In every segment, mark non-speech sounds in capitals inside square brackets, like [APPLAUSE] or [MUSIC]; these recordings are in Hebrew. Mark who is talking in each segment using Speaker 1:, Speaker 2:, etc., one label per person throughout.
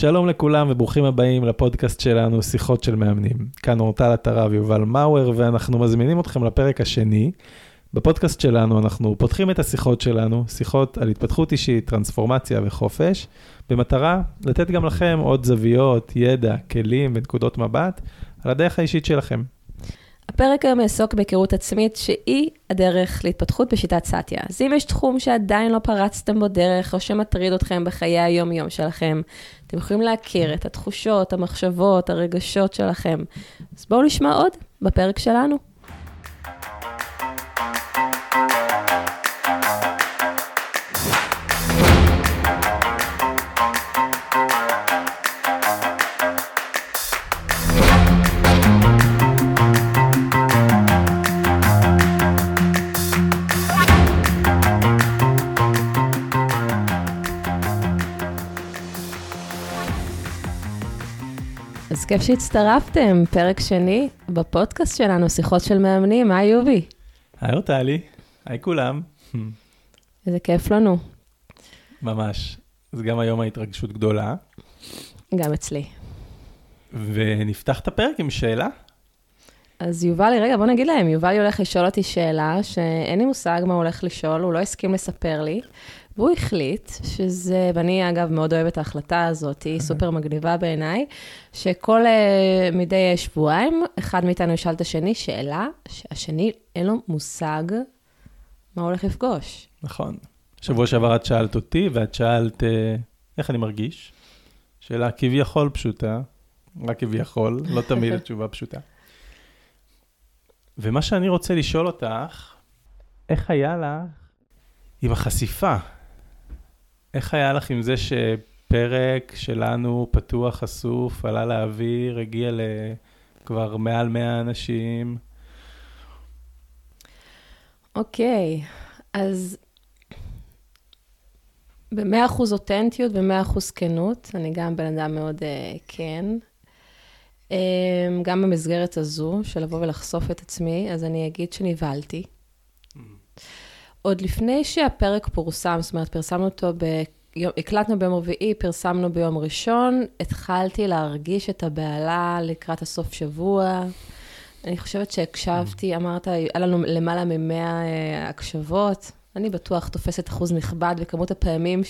Speaker 1: שלום לכולם וברוכים הבאים לפודקאסט שלנו, שיחות של מאמנים. כאן אורטל עטרה ויובל מאואר, ואנחנו מזמינים אתכם לפרק השני. בפודקאסט שלנו אנחנו פותחים את השיחות שלנו, שיחות על התפתחות אישית, טרנספורמציה וחופש, במטרה לתת גם לכם עוד זוויות, ידע, כלים ונקודות מבט על הדרך האישית שלכם.
Speaker 2: הפרק היום יעסוק בהיכרות עצמית שהיא הדרך להתפתחות בשיטת סאטיה. אז אם יש תחום שעדיין לא פרצתם בו דרך או שמטריד אתכם בחיי היום-יום שלכם, אתם יכולים להכיר את התחושות, המחשבות, הרגשות שלכם. אז בואו נשמע עוד בפרק שלנו. כיף שהצטרפתם, פרק שני בפודקאסט שלנו, שיחות של מאמנים, היי יובי.
Speaker 1: היי אורטלי, היי כולם.
Speaker 2: איזה כיף לנו,
Speaker 1: ממש. אז גם היום ההתרגשות גדולה.
Speaker 2: גם אצלי.
Speaker 1: ונפתח את הפרק עם שאלה.
Speaker 2: אז יובלי, רגע, בוא נגיד להם, יובלי הולך לשאול אותי שאלה שאין לי מושג מה הוא הולך לשאול, הוא לא הסכים לספר לי, והוא החליט שזה, ואני אגב מאוד אוהבת את ההחלטה הזאת, היא סופר מגניבה בעיניי, שכל uh, מדי שבועיים, אחד מאיתנו ישאל את השני שאלה, שהשני אין לו מושג מה הולך לפגוש.
Speaker 1: נכון. שבוע שעבר את שאלת אותי, ואת שאלת אה, איך אני מרגיש. שאלה כביכול פשוטה, רק כביכול, לא תמיד [LAUGHS] התשובה פשוטה. ומה שאני רוצה לשאול אותך, איך היה לך עם החשיפה? איך היה לך עם זה שפרק שלנו פתוח, חשוף, עלה לאוויר, הגיע לכבר מעל 100 אנשים?
Speaker 2: אוקיי, אז ב-100% אותנטיות ו-100% כנות, אני גם בן אדם מאוד uh, כן. Um, גם במסגרת הזו, של לבוא ולחשוף את עצמי, אז אני אגיד שנבהלתי. עוד לפני שהפרק פורסם, זאת אומרת, פרסמנו אותו ב... הקלטנו ביום רביעי, פרסמנו ביום ראשון, התחלתי להרגיש את הבהלה לקראת הסוף שבוע. אני חושבת שהקשבתי, אמרת, היה לנו למעלה מ-100 uh, הקשבות. אני בטוח תופסת אחוז נכבד בכמות הפעמים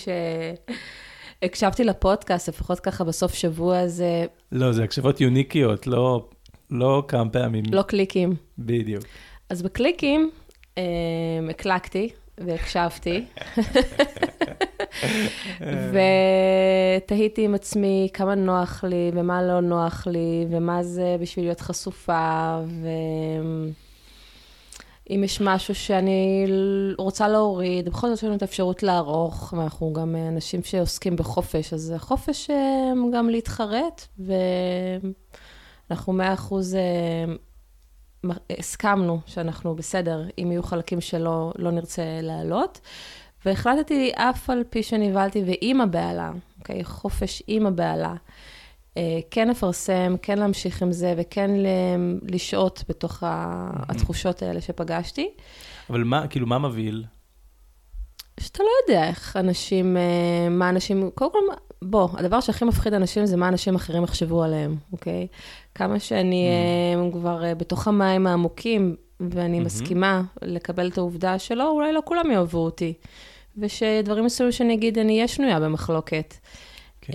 Speaker 2: שהקשבתי לפודקאסט, לפחות ככה בסוף שבוע הזה.
Speaker 1: לא, זה הקשבות יוניקיות, לא, לא כמה פעמים.
Speaker 2: לא קליקים.
Speaker 1: בדיוק.
Speaker 2: אז בקליקים אה, הקלקתי והקשבתי, [LAUGHS] ותהיתי עם עצמי כמה נוח לי ומה לא נוח לי, ומה זה בשביל להיות חשופה, ואם יש משהו שאני רוצה להוריד, בכל זאת יש לנו את האפשרות לערוך, ואנחנו גם אנשים שעוסקים בחופש, אז חופש אה, גם להתחרט, ואנחנו מאה אחוז אה, הסכמנו שאנחנו בסדר, אם יהיו חלקים שלא לא נרצה להעלות. והחלטתי, אף על פי שנבהלתי ועם הבהלה, אוקיי? חופש עם הבהלה, אה, כן לפרסם, כן להמשיך עם זה וכן לשהות בתוך התחושות האלה שפגשתי.
Speaker 1: אבל מה, כאילו, מה מבהיל?
Speaker 2: שאתה לא יודע איך אנשים, אה, מה אנשים, קודם כל, בוא, הדבר שהכי מפחיד אנשים זה מה אנשים אחרים יחשבו עליהם, אוקיי? כמה שאני mm. כבר אה, בתוך המים העמוקים, ואני mm-hmm. מסכימה לקבל את העובדה שלא, אולי לא כולם יאהבו אותי. ושדברים מסוימים שאני אגיד, אני אהיה שנויה במחלוקת. כן.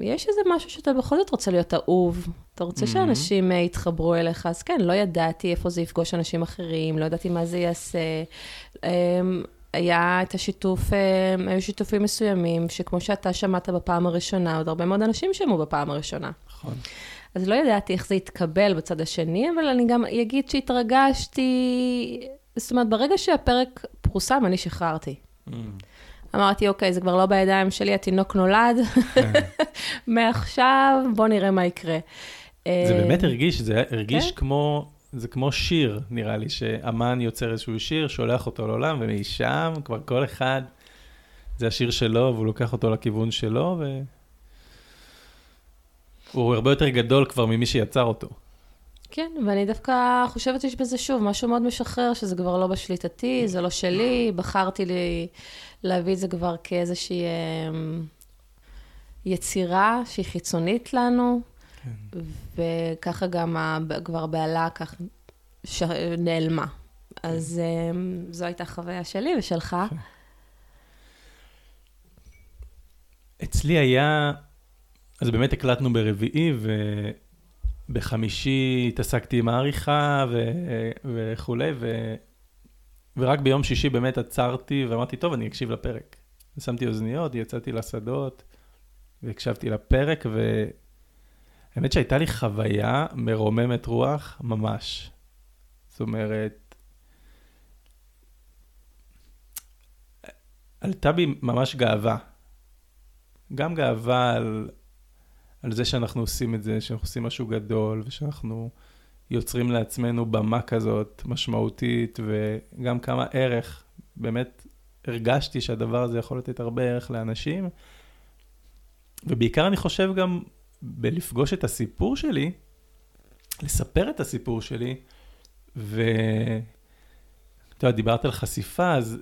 Speaker 2: יש איזה משהו שאתה בכל זאת רוצה להיות אהוב, אתה רוצה mm-hmm. שאנשים יתחברו אליך, אז כן, לא ידעתי איפה זה יפגוש אנשים אחרים, לא ידעתי מה זה יעשה. היה את השיתוף, היו שיתופים מסוימים, שכמו שאתה שמעת בפעם הראשונה, עוד הרבה מאוד אנשים שמעו בפעם הראשונה.
Speaker 1: נכון.
Speaker 2: אז לא ידעתי איך זה יתקבל בצד השני, אבל אני גם אגיד שהתרגשתי, זאת אומרת, ברגע שהפרק פורסם, אני שחררתי. Mm. אמרתי, אוקיי, זה כבר לא בידיים שלי, התינוק נולד, כן. [LAUGHS] מעכשיו בוא נראה מה יקרה.
Speaker 1: זה אה, באמת הרגיש, זה הרגיש כן? כמו, זה כמו שיר, נראה לי, שאמן יוצר איזשהו שיר, שולח אותו לעולם, ומשם כבר כל אחד, זה השיר שלו, והוא לוקח אותו לכיוון שלו, ו... הוא הרבה יותר גדול כבר ממי שיצר אותו.
Speaker 2: כן, ואני דווקא חושבת שיש בזה שוב משהו מאוד משחרר, שזה כבר לא בשליטתי, זה לא שלי, בחרתי לי להביא את זה כבר כאיזושהי אה, יצירה שהיא חיצונית לנו,
Speaker 1: כן.
Speaker 2: וככה גם ה- כבר הבהלה כך ש... נעלמה. אז אמ, זו הייתה חוויה שלי ושלך.
Speaker 1: אצלי היה, אז באמת הקלטנו ברביעי, ובחמישי התעסקתי עם העריכה ו... וכולי, ו... ורק ביום שישי באמת עצרתי ואמרתי, טוב, אני אקשיב לפרק. שמתי אוזניות, יצאתי לשדות, והקשבתי לפרק, והאמת שהייתה לי חוויה מרוממת רוח ממש. זאת אומרת, עלתה בי ממש גאווה. גם גאווה על, על זה שאנחנו עושים את זה, שאנחנו עושים משהו גדול, ושאנחנו יוצרים לעצמנו במה כזאת משמעותית, וגם כמה ערך, באמת הרגשתי שהדבר הזה יכול לתת הרבה ערך לאנשים. ובעיקר אני חושב גם בלפגוש את הסיפור שלי, לספר את הסיפור שלי, ו... אתה יודע, דיברת על חשיפה, אז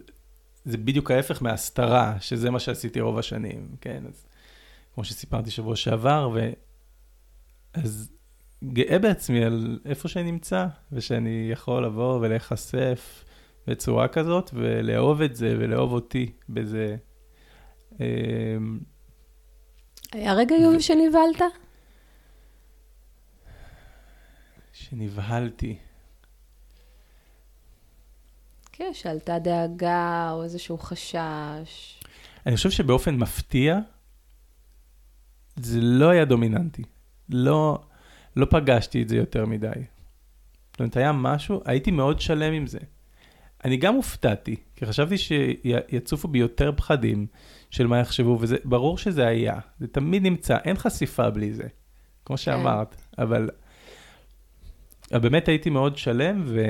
Speaker 1: זה בדיוק ההפך מהסתרה, שזה מה שעשיתי רוב השנים, כן? אז כמו שסיפרתי שבוע שעבר, ו... אז גאה בעצמי על איפה שאני נמצא, ושאני יכול לבוא ולהיחשף בצורה כזאת, ולאהוב את זה, ולאהוב אותי בזה.
Speaker 2: היה רגע יובי שנבהלת?
Speaker 1: שנבהלתי.
Speaker 2: כן, שעלתה דאגה או איזשהו חשש.
Speaker 1: אני חושב שבאופן מפתיע, זה לא היה דומיננטי. לא, לא פגשתי את זה יותר מדי. זאת אומרת, היה משהו, הייתי מאוד שלם עם זה. אני גם הופתעתי, כי חשבתי שיצופו בי יותר פחדים של מה יחשבו, וזה ברור שזה היה. זה תמיד נמצא, אין חשיפה בלי זה, כמו שאמרת. אבל, אבל באמת הייתי מאוד שלם, ו...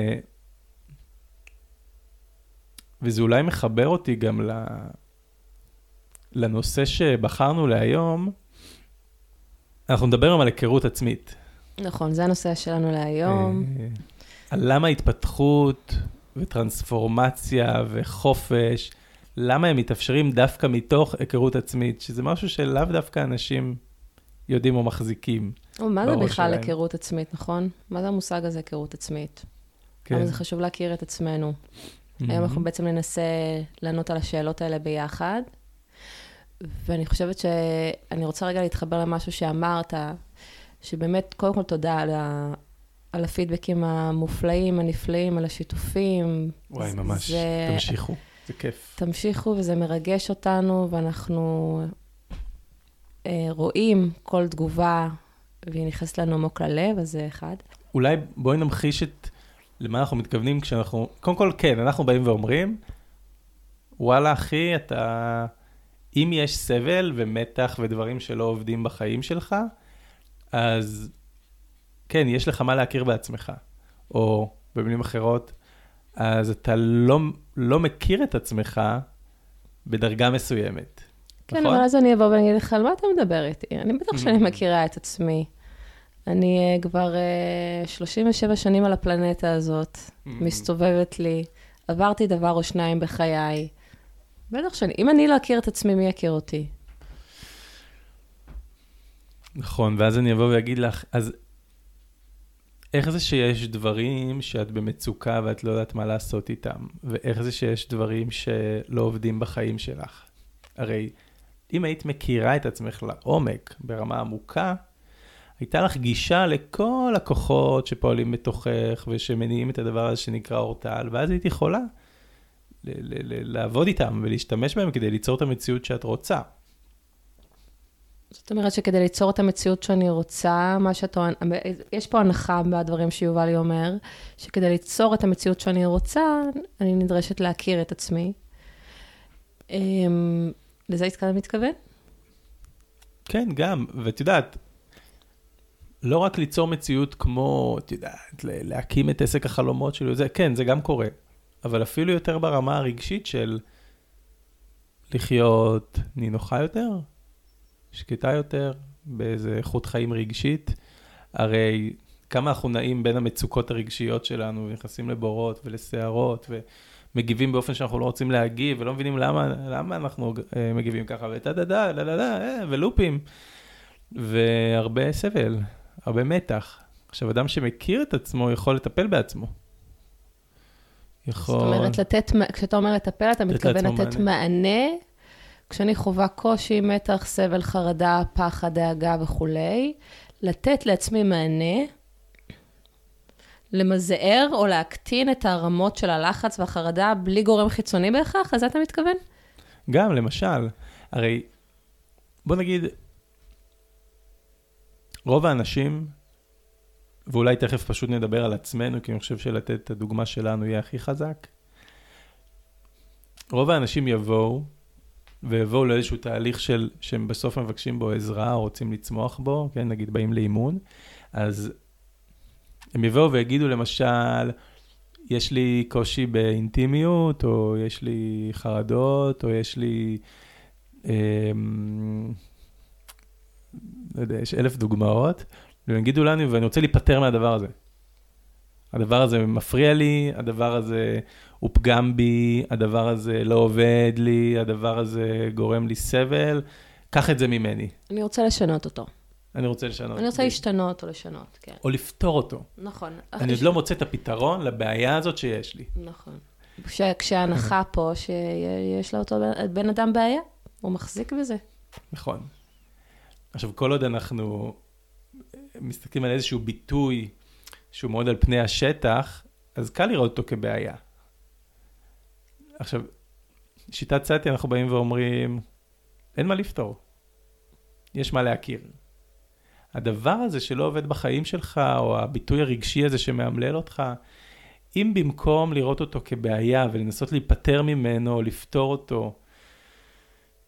Speaker 1: וזה אולי מחבר אותי גם ל... לנושא שבחרנו להיום. אנחנו נדבר היום על היכרות עצמית.
Speaker 2: נכון, זה הנושא שלנו להיום.
Speaker 1: אה, על למה התפתחות וטרנספורמציה וחופש, למה הם מתאפשרים דווקא מתוך היכרות עצמית, שזה משהו שלאו דווקא אנשים יודעים או מחזיקים.
Speaker 2: או, מה זה בכלל. היכרות עצמית, נכון? מה זה המושג הזה, היכרות עצמית?
Speaker 1: כן.
Speaker 2: זה חשוב להכיר את עצמנו? היום אנחנו בעצם ננסה לענות על השאלות האלה ביחד. ואני חושבת שאני רוצה רגע להתחבר למשהו שאמרת, שבאמת, קודם כל תודה על, ה... על הפידבקים המופלאים, הנפלאים, על השיתופים.
Speaker 1: וואי, ממש,
Speaker 2: זה...
Speaker 1: תמשיכו, זה כיף.
Speaker 2: תמשיכו, וזה מרגש אותנו, ואנחנו אה, רואים כל תגובה, והיא נכנסת לנו עמוק ללב, אז זה אחד.
Speaker 1: אולי בואי נמחיש את למה אנחנו מתכוונים כשאנחנו, קודם כל, כן, אנחנו באים ואומרים, וואלה, אחי, אתה, אם יש סבל ומתח ודברים שלא עובדים בחיים שלך, אז כן, יש לך מה להכיר בעצמך. או במילים אחרות, אז אתה לא, לא מכיר את עצמך בדרגה מסוימת.
Speaker 2: כן,
Speaker 1: נכון?
Speaker 2: אבל אז אני אבוא ואני אגיד לך, על מה אתה מדבר איתי? אני בטח [LAUGHS] שאני מכירה את עצמי. אני אה, כבר אה, 37 שנים על הפלנטה הזאת, מסתובבת לי, עברתי דבר או שניים בחיי. בטח שאני, אם אני לא אכיר את עצמי, מי יכיר אותי?
Speaker 1: נכון, ואז אני אבוא ואגיד לך, אז איך זה שיש דברים שאת במצוקה ואת לא יודעת מה לעשות איתם? ואיך זה שיש דברים שלא עובדים בחיים שלך? הרי אם היית מכירה את עצמך לעומק, ברמה עמוקה, הייתה לך גישה לכל הכוחות שפועלים בתוכך ושמניעים את הדבר הזה שנקרא אורטל, ואז היית יכולה ל- ל- ל- לעבוד איתם ולהשתמש בהם כדי ליצור את המציאות שאת רוצה.
Speaker 2: זאת אומרת שכדי ליצור את המציאות שאני רוצה, מה שאתה... יש פה הנחה בדברים שיובלי אומר, שכדי ליצור את המציאות שאני רוצה, אני נדרשת להכיר את עצמי. אמ, לזה אתה מתכוון?
Speaker 1: כן, גם, ואת יודעת, לא רק ליצור מציאות כמו, את יודעת, להקים את עסק החלומות שלי, זה, כן, זה גם קורה, אבל אפילו יותר ברמה הרגשית של לחיות נינוחה יותר, שקטה יותר, באיזה איכות חיים רגשית. הרי כמה אנחנו נעים בין המצוקות הרגשיות שלנו, ונכנסים לבורות ולסערות, מגיבים באופן שאנחנו לא רוצים להגיב, ולא מבינים למה, למה אנחנו אה, מגיבים ככה, וטה דה דה, דה דה דה, אה, ולופים. והרבה סבל, הרבה מתח. עכשיו, אדם שמכיר את עצמו יכול לטפל בעצמו.
Speaker 2: יכול... זאת אומרת, לתת, כשאתה אומר לטפל, אתה מתכוון לתת מענה. מענה. כשאני חווה קושי, מתח, סבל, חרדה, פחד, דאגה וכולי, לתת לעצמי מענה, למזער או להקטין את הרמות של הלחץ והחרדה בלי גורם חיצוני בהכרח? לזה אתה מתכוון?
Speaker 1: גם, למשל, הרי בוא נגיד, רוב האנשים, ואולי תכף פשוט נדבר על עצמנו, כי אני חושב שלתת את הדוגמה שלנו יהיה הכי חזק. רוב האנשים יבואו, ויבואו לאיזשהו תהליך של, שהם בסוף מבקשים בו עזרה, או רוצים לצמוח בו, כן, נגיד באים לאימון, אז הם יבואו ויגידו למשל, יש לי קושי באינטימיות, או יש לי חרדות, או יש לי... אה, לא יודע, יש אלף דוגמאות, והם יגידו לנו, ואני רוצה להיפטר מהדבר הזה. הדבר הזה מפריע לי, הדבר הזה הוא פגם בי, הדבר הזה לא עובד לי, הדבר הזה גורם לי סבל, קח את זה ממני.
Speaker 2: אני רוצה לשנות אותו.
Speaker 1: אני רוצה לשנות.
Speaker 2: אני רוצה להשתנות או לשנות, כן.
Speaker 1: או לפתור אותו.
Speaker 2: נכון.
Speaker 1: אני עוד לא מוצא את הפתרון לבעיה הזאת שיש לי.
Speaker 2: נכון. כשההנחה פה שיש לאותו בן אדם בעיה, הוא מחזיק בזה.
Speaker 1: נכון. עכשיו, כל עוד אנחנו מסתכלים על איזשהו ביטוי שהוא מאוד על פני השטח, אז קל לראות אותו כבעיה. עכשיו, שיטת סאטי אנחנו באים ואומרים, אין מה לפתור, יש מה להכיר. הדבר הזה שלא עובד בחיים שלך, או הביטוי הרגשי הזה שמאמלל אותך, אם במקום לראות אותו כבעיה ולנסות להיפטר ממנו או לפתור אותו,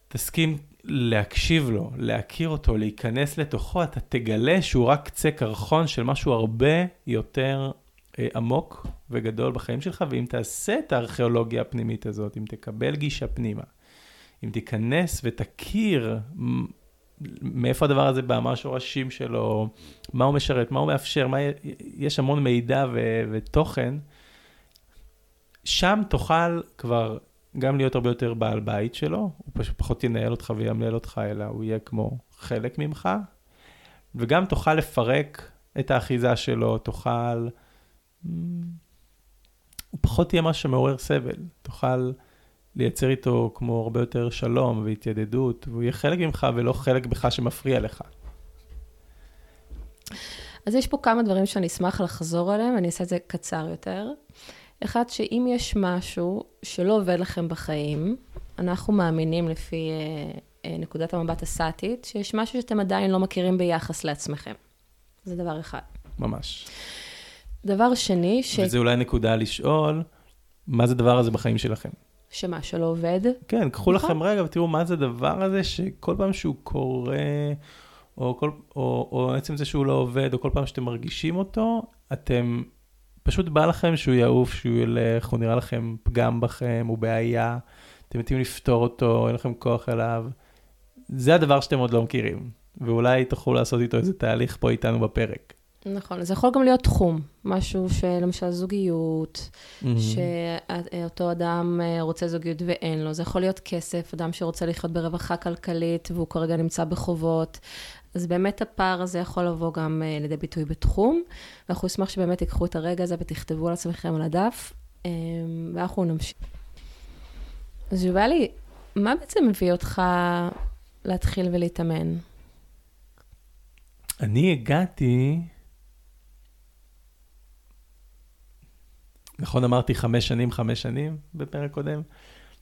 Speaker 1: תסכים להקשיב לו, להכיר אותו, להיכנס לתוכו, אתה תגלה שהוא רק קצה קרחון של משהו הרבה יותר עמוק וגדול בחיים שלך, ואם תעשה את הארכיאולוגיה הפנימית הזאת, אם תקבל גישה פנימה, אם תיכנס ותכיר מאיפה הדבר הזה בא, מה השורשים שלו, מה הוא משרת, מה הוא מאפשר, מה, יש המון מידע ו, ותוכן, שם תוכל כבר גם להיות הרבה יותר בעל בית שלו, הוא פשוט פחות ינהל אותך וימלל אותך, אלא הוא יהיה כמו חלק ממך, וגם תוכל לפרק את האחיזה שלו, תוכל... הוא פחות יהיה משהו שמעורר סבל, תוכל לייצר איתו כמו הרבה יותר שלום והתיידדות, והוא יהיה חלק ממך ולא חלק בך שמפריע לך.
Speaker 2: אז יש פה כמה דברים שאני אשמח לחזור עליהם, אני אעשה את זה קצר יותר. אחד, שאם יש משהו שלא עובד לכם בחיים, אנחנו מאמינים לפי אה, אה, נקודת המבט הסאטית, שיש משהו שאתם עדיין לא מכירים ביחס לעצמכם. זה דבר אחד.
Speaker 1: ממש.
Speaker 2: דבר שני, ש...
Speaker 1: וזה אולי נקודה לשאול, מה זה הדבר הזה בחיים שלכם?
Speaker 2: שמה, שלא עובד?
Speaker 1: כן, קחו נכון. לכם רגע ותראו מה זה הדבר הזה שכל פעם שהוא קורה, או, כל, או, או עצם זה שהוא לא עובד, או כל פעם שאתם מרגישים אותו, אתם פשוט בא לכם שהוא יעוף, שהוא ילך, הוא נראה לכם פגם בכם, הוא בעיה, אתם מתאים לפתור אותו, אין לכם כוח אליו. זה הדבר שאתם עוד לא מכירים, ואולי תוכלו לעשות איתו איזה תהליך פה איתנו בפרק.
Speaker 2: נכון, זה יכול גם להיות תחום, משהו שלמשל זוגיות, mm-hmm. שאותו אדם אה, רוצה זוגיות ואין לו, זה יכול להיות כסף, אדם שרוצה לחיות ברווחה כלכלית והוא כרגע נמצא בחובות, אז באמת הפער הזה יכול לבוא גם uh, לידי ביטוי בתחום, ואנחנו נשמח שבאמת תיקחו את הרגע הזה ותכתבו על עצמכם על הדף, um, ואנחנו נמשיך. אז יובלי, מה בעצם מביא אותך להתחיל ולהתאמן?
Speaker 1: אני הגעתי, נכון אמרתי חמש שנים, חמש שנים בפרק קודם?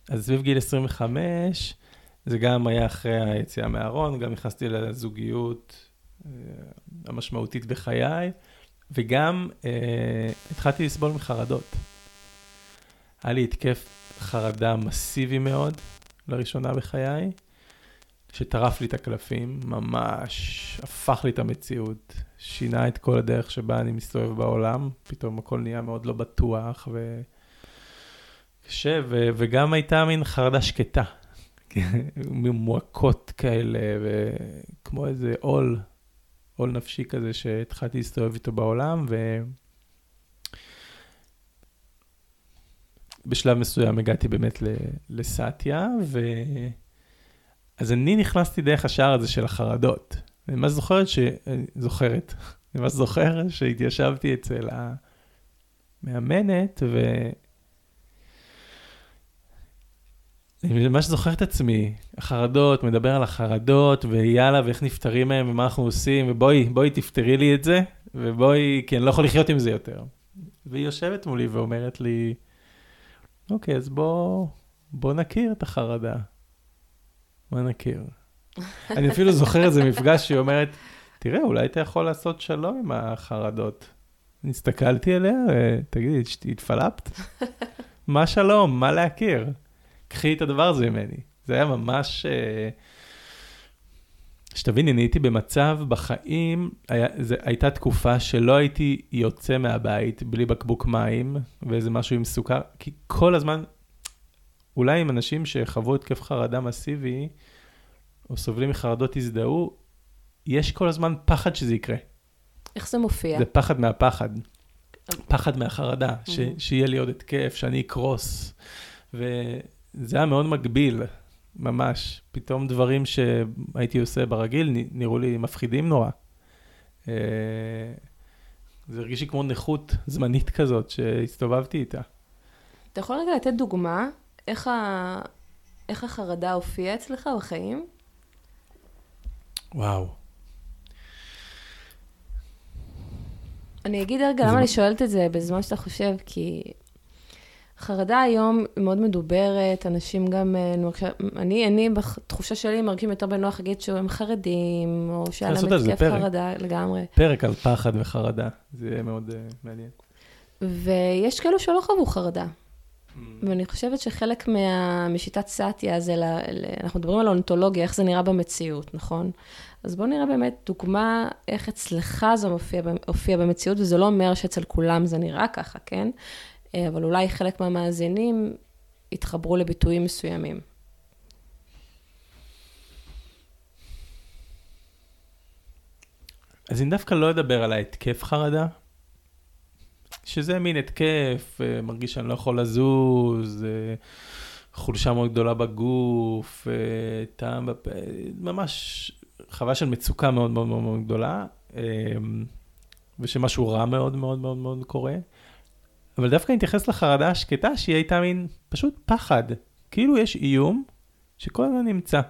Speaker 1: אז סביב גיל 25, זה גם היה אחרי היציאה מהארון, גם נכנסתי לזוגיות אה, המשמעותית בחיי, וגם אה, התחלתי לסבול מחרדות. היה לי התקף חרדה מסיבי מאוד, לראשונה בחיי, שטרף לי את הקלפים, ממש הפך לי את המציאות, שינה את כל הדרך שבה אני מסתובב בעולם, פתאום הכל נהיה מאוד לא בטוח וקשה, ו- וגם הייתה מין חרדה שקטה. ממועקות כאלה, וכמו איזה עול, עול נפשי כזה שהתחלתי להסתובב איתו בעולם, ו... בשלב מסוים הגעתי באמת לסאטיה, ו... אז אני נכנסתי דרך השער הזה של החרדות. אני ממש זוכרת ש... זוכרת. [LAUGHS] אני ממש זוכר שהתיישבתי אצל המאמנת, ו... אני ממש זוכר את עצמי, החרדות, מדבר על החרדות, ויאללה, ואיך נפטרים מהם, ומה אנחנו עושים, ובואי, בואי תפתרי לי את זה, ובואי, כי אני לא יכול לחיות עם זה יותר. והיא יושבת מולי ואומרת לי, אוקיי, אז בוא, בוא נכיר את החרדה. בוא נכיר. אני אפילו זוכר איזה מפגש שהיא אומרת, תראה, אולי אתה יכול לעשות שלום עם החרדות. הסתכלתי עליה, תגידי, התפלפת? מה שלום? מה להכיר? קחי את הדבר הזה ממני. זה היה ממש... אה, שתביני, אני הייתי במצב בחיים, היה, זה, הייתה תקופה שלא הייתי יוצא מהבית בלי בקבוק מים ואיזה משהו עם סוכר, כי כל הזמן, אולי עם אנשים שחוו התקף חרדה מסיבי, או סובלים מחרדות הזדהו, יש כל הזמן פחד שזה יקרה.
Speaker 2: איך זה מופיע?
Speaker 1: זה פחד מהפחד. פחד מהחרדה, ש, שיהיה לי עוד התקף, שאני אקרוס. וזה היה מאוד מגביל, ממש. פתאום דברים שהייתי עושה ברגיל נראו לי מפחידים נורא. אה, זה הרגיש לי כמו נכות זמנית כזאת שהסתובבתי איתה.
Speaker 2: אתה יכול רגע לתת דוגמה איך, ה... איך החרדה הופיעה אצלך בחיים?
Speaker 1: וואו.
Speaker 2: אני אגיד רגע למה אני שואלת את זה בזמן שאתה חושב, כי חרדה היום מאוד מדוברת, אנשים גם, אה, אני, אני בתחושה שלי מרגישים יותר בנוח להגיד שהם חרדים, או שהיה להם התקף חרדה לגמרי.
Speaker 1: פרק על פחד וחרדה, זה יהיה מאוד uh, מעניין.
Speaker 2: ויש כאלו שלא חוו חרדה. Mm. ואני חושבת שחלק מה, משיטת סאטיה זה, ל, ל, אנחנו מדברים על אונתולוגיה, איך זה נראה במציאות, נכון? אז בואו נראה באמת דוגמה איך אצלך זה מופיע, מופיע במציאות, וזה לא אומר שאצל כולם זה נראה ככה, כן? אה, אבל אולי חלק מהמאזינים יתחברו לביטויים מסוימים.
Speaker 1: אז אני דווקא לא אדבר על ההתקף חרדה, שזה מין התקף, אה, מרגיש שאני לא יכול לזוז, אה, חולשה מאוד גדולה בגוף, טעם בפה, ממש חוויה של מצוקה מאוד מאוד מאוד מאוד גדולה, ושמשהו רע מאוד מאוד מאוד מאוד קורה. אבל דווקא אני אתייחס לחרדה השקטה, שהיא הייתה מין פשוט פחד. כאילו יש איום שכל הזמן נמצא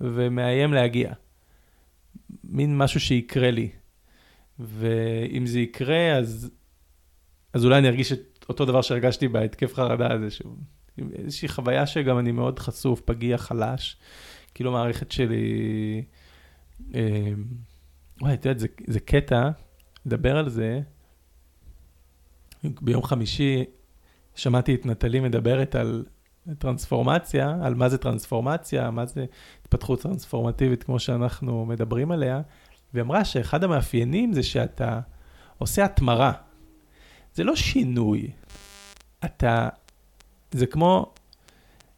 Speaker 1: ומאיים להגיע. מין משהו שיקרה לי. ואם זה יקרה, אז, אז אולי אני ארגיש את אותו דבר שהרגשתי בהתקף חרדה הזה, שהוא איזושהי חוויה שגם אני מאוד חשוף, פגיע, חלש. כאילו המערכת שלי... אה, וואי, את יודעת, זה, זה קטע, לדבר על זה, ביום חמישי שמעתי את נטלי מדברת על טרנספורמציה, על מה זה טרנספורמציה, מה זה התפתחות טרנספורמטיבית כמו שאנחנו מדברים עליה, והיא אמרה שאחד המאפיינים זה שאתה עושה התמרה. זה לא שינוי, אתה, זה כמו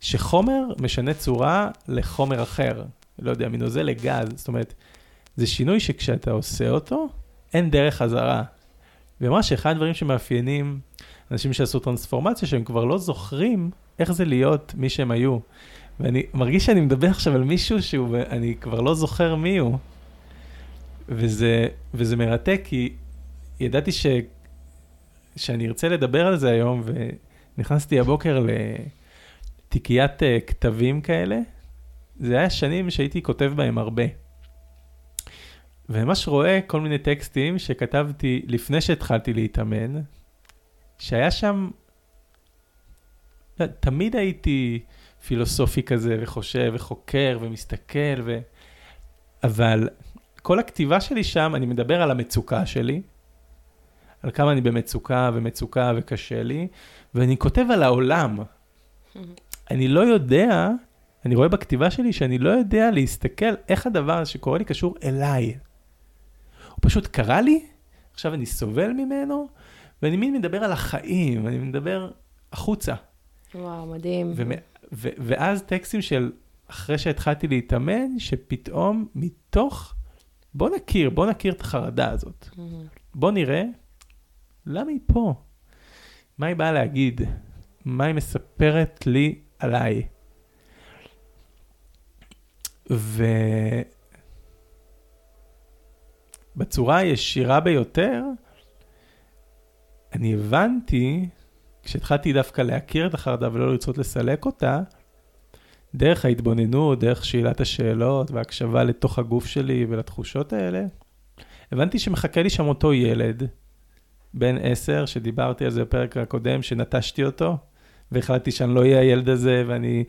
Speaker 1: שחומר משנה צורה לחומר אחר, לא יודע, מנוזל לגז, זאת אומרת, זה שינוי שכשאתה עושה אותו, אין דרך חזרה. אמרה שאחד הדברים שמאפיינים אנשים שעשו טרנספורמציה, שהם כבר לא זוכרים איך זה להיות מי שהם היו. ואני מרגיש שאני מדבר עכשיו על מישהו שאני כבר לא זוכר מי הוא. וזה, וזה מרתק, כי ידעתי ש, שאני ארצה לדבר על זה היום, ונכנסתי הבוקר לתיקיית uh, כתבים כאלה. זה היה שנים שהייתי כותב בהם הרבה. וממש רואה כל מיני טקסטים שכתבתי לפני שהתחלתי להתאמן, שהיה שם, תמיד הייתי פילוסופי כזה, וחושב, וחוקר, ומסתכל, ו... אבל כל הכתיבה שלי שם, אני מדבר על המצוקה שלי, על כמה אני במצוקה ומצוקה וקשה לי, ואני כותב על העולם. אני לא יודע, אני רואה בכתיבה שלי שאני לא יודע להסתכל איך הדבר שקורה לי קשור אליי. הוא פשוט קרה לי, עכשיו אני סובל ממנו, ואני מין מדבר על החיים, אני מדבר החוצה.
Speaker 2: וואו, מדהים. ו-
Speaker 1: ו- ואז טקסטים של אחרי שהתחלתי להתאמן, שפתאום מתוך, בוא נכיר, בוא נכיר את החרדה הזאת. בוא נראה, למה היא פה? מה היא באה להגיד? מה היא מספרת לי עליי. ובצורה הישירה ביותר, אני הבנתי, כשהתחלתי דווקא להכיר את החרדה ולא לרצות לסלק אותה, דרך ההתבוננות, דרך שאלת השאלות והקשבה לתוך הגוף שלי ולתחושות האלה, הבנתי שמחכה לי שם אותו ילד, בן עשר, שדיברתי על זה בפרק הקודם, שנטשתי אותו, והחלטתי שאני לא אהיה הילד הזה, ואני...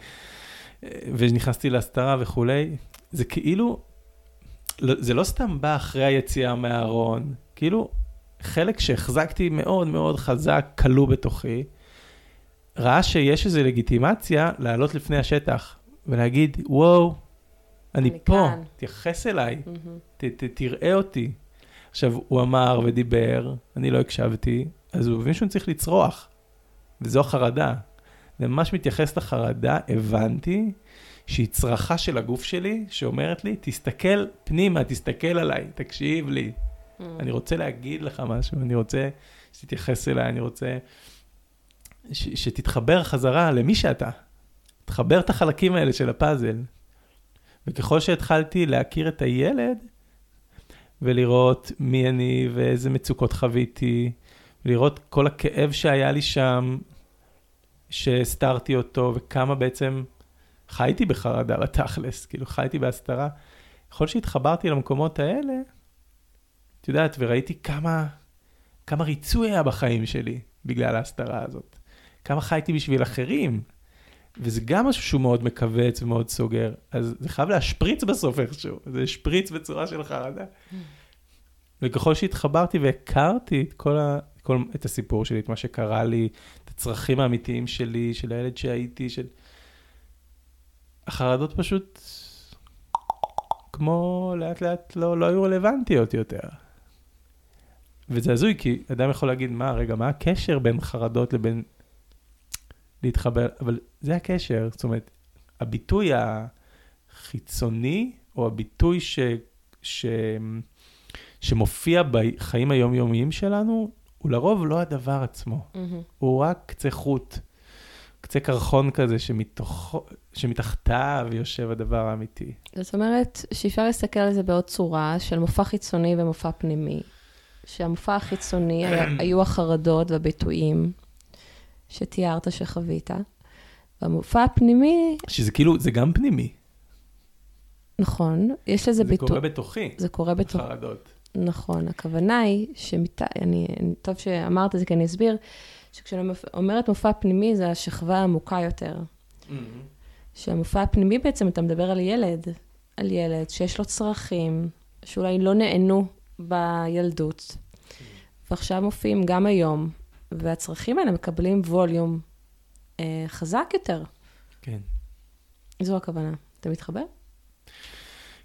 Speaker 1: ונכנסתי להסתרה וכולי. זה כאילו, לא, זה לא סתם בא אחרי היציאה מהארון, כאילו, חלק שהחזקתי מאוד מאוד חזק, כלוא בתוכי, ראה שיש איזו לגיטימציה לעלות לפני השטח ולהגיד, וואו, אני, אני פה, כאן. תייחס אליי, mm-hmm. ת, ת, תראה אותי. עכשיו, הוא אמר ודיבר, אני לא הקשבתי, אז הוא מבין שהוא צריך לצרוח, וזו החרדה. זה ממש מתייחס לחרדה, הבנתי שהיא צרחה של הגוף שלי, שאומרת לי, תסתכל פנימה, תסתכל עליי, תקשיב לי. Mm. אני רוצה להגיד לך משהו, אני רוצה שתתייחס אליי, אני רוצה ש- שתתחבר חזרה למי שאתה. תחבר את החלקים האלה של הפאזל. וככל שהתחלתי להכיר את הילד, ולראות מי אני ואיזה מצוקות חוויתי, לראות כל הכאב שהיה לי שם, שהסתרתי אותו, וכמה בעצם חייתי בחרדה בתכלס, כאילו חייתי בהסתרה. ככל שהתחברתי למקומות האלה, את יודעת, וראיתי כמה, כמה ריצוי היה בחיים שלי בגלל ההסתרה הזאת. כמה חייתי בשביל אחרים. וזה גם משהו שהוא מאוד מכווץ ומאוד סוגר. אז זה חייב להשפריץ בסוף איכשהו, זה שפריץ בצורה של חרדה. וככל שהתחברתי והכרתי את כל ה... כל, את הסיפור שלי, את מה שקרה לי, את הצרכים האמיתיים שלי, של הילד שהייתי, של... החרדות פשוט, כמו לאט לאט לא, לא היו רלוונטיות יותר. וזה הזוי, כי אדם יכול להגיד, מה, רגע, מה הקשר בין חרדות לבין להתחבר? אבל זה הקשר, זאת אומרת, הביטוי החיצוני, או הביטוי ש... ש... שמופיע בחיים היומיומיים שלנו, הוא לרוב לא הדבר עצמו. Mm-hmm. הוא רק קצה חוט, קצה קרחון כזה שמתוך, שמתחתיו יושב הדבר האמיתי.
Speaker 2: זאת אומרת שאפשר להסתכל על זה בעוד צורה של מופע חיצוני ומופע פנימי. שהמופע החיצוני [CLEARS THROAT] היו החרדות והביטויים שתיארת שחווית, והמופע הפנימי...
Speaker 1: שזה כאילו, זה גם פנימי.
Speaker 2: נכון, יש לזה ביטוי.
Speaker 1: זה קורה בתוכי.
Speaker 2: זה קורה בתוכי.
Speaker 1: חרדות.
Speaker 2: נכון, הכוונה היא, שמת... אני, טוב שאמרת את זה כי אני אסביר, שכשאני אומרת מופע פנימי זה השכבה העמוקה יותר. Mm-hmm. שהמופע הפנימי בעצם, אתה מדבר על ילד, על ילד שיש לו צרכים, שאולי לא נענו בילדות, mm-hmm. ועכשיו מופיעים גם היום, והצרכים האלה מקבלים ווליום אה, חזק יותר.
Speaker 1: כן.
Speaker 2: זו הכוונה. אתה מתחבר?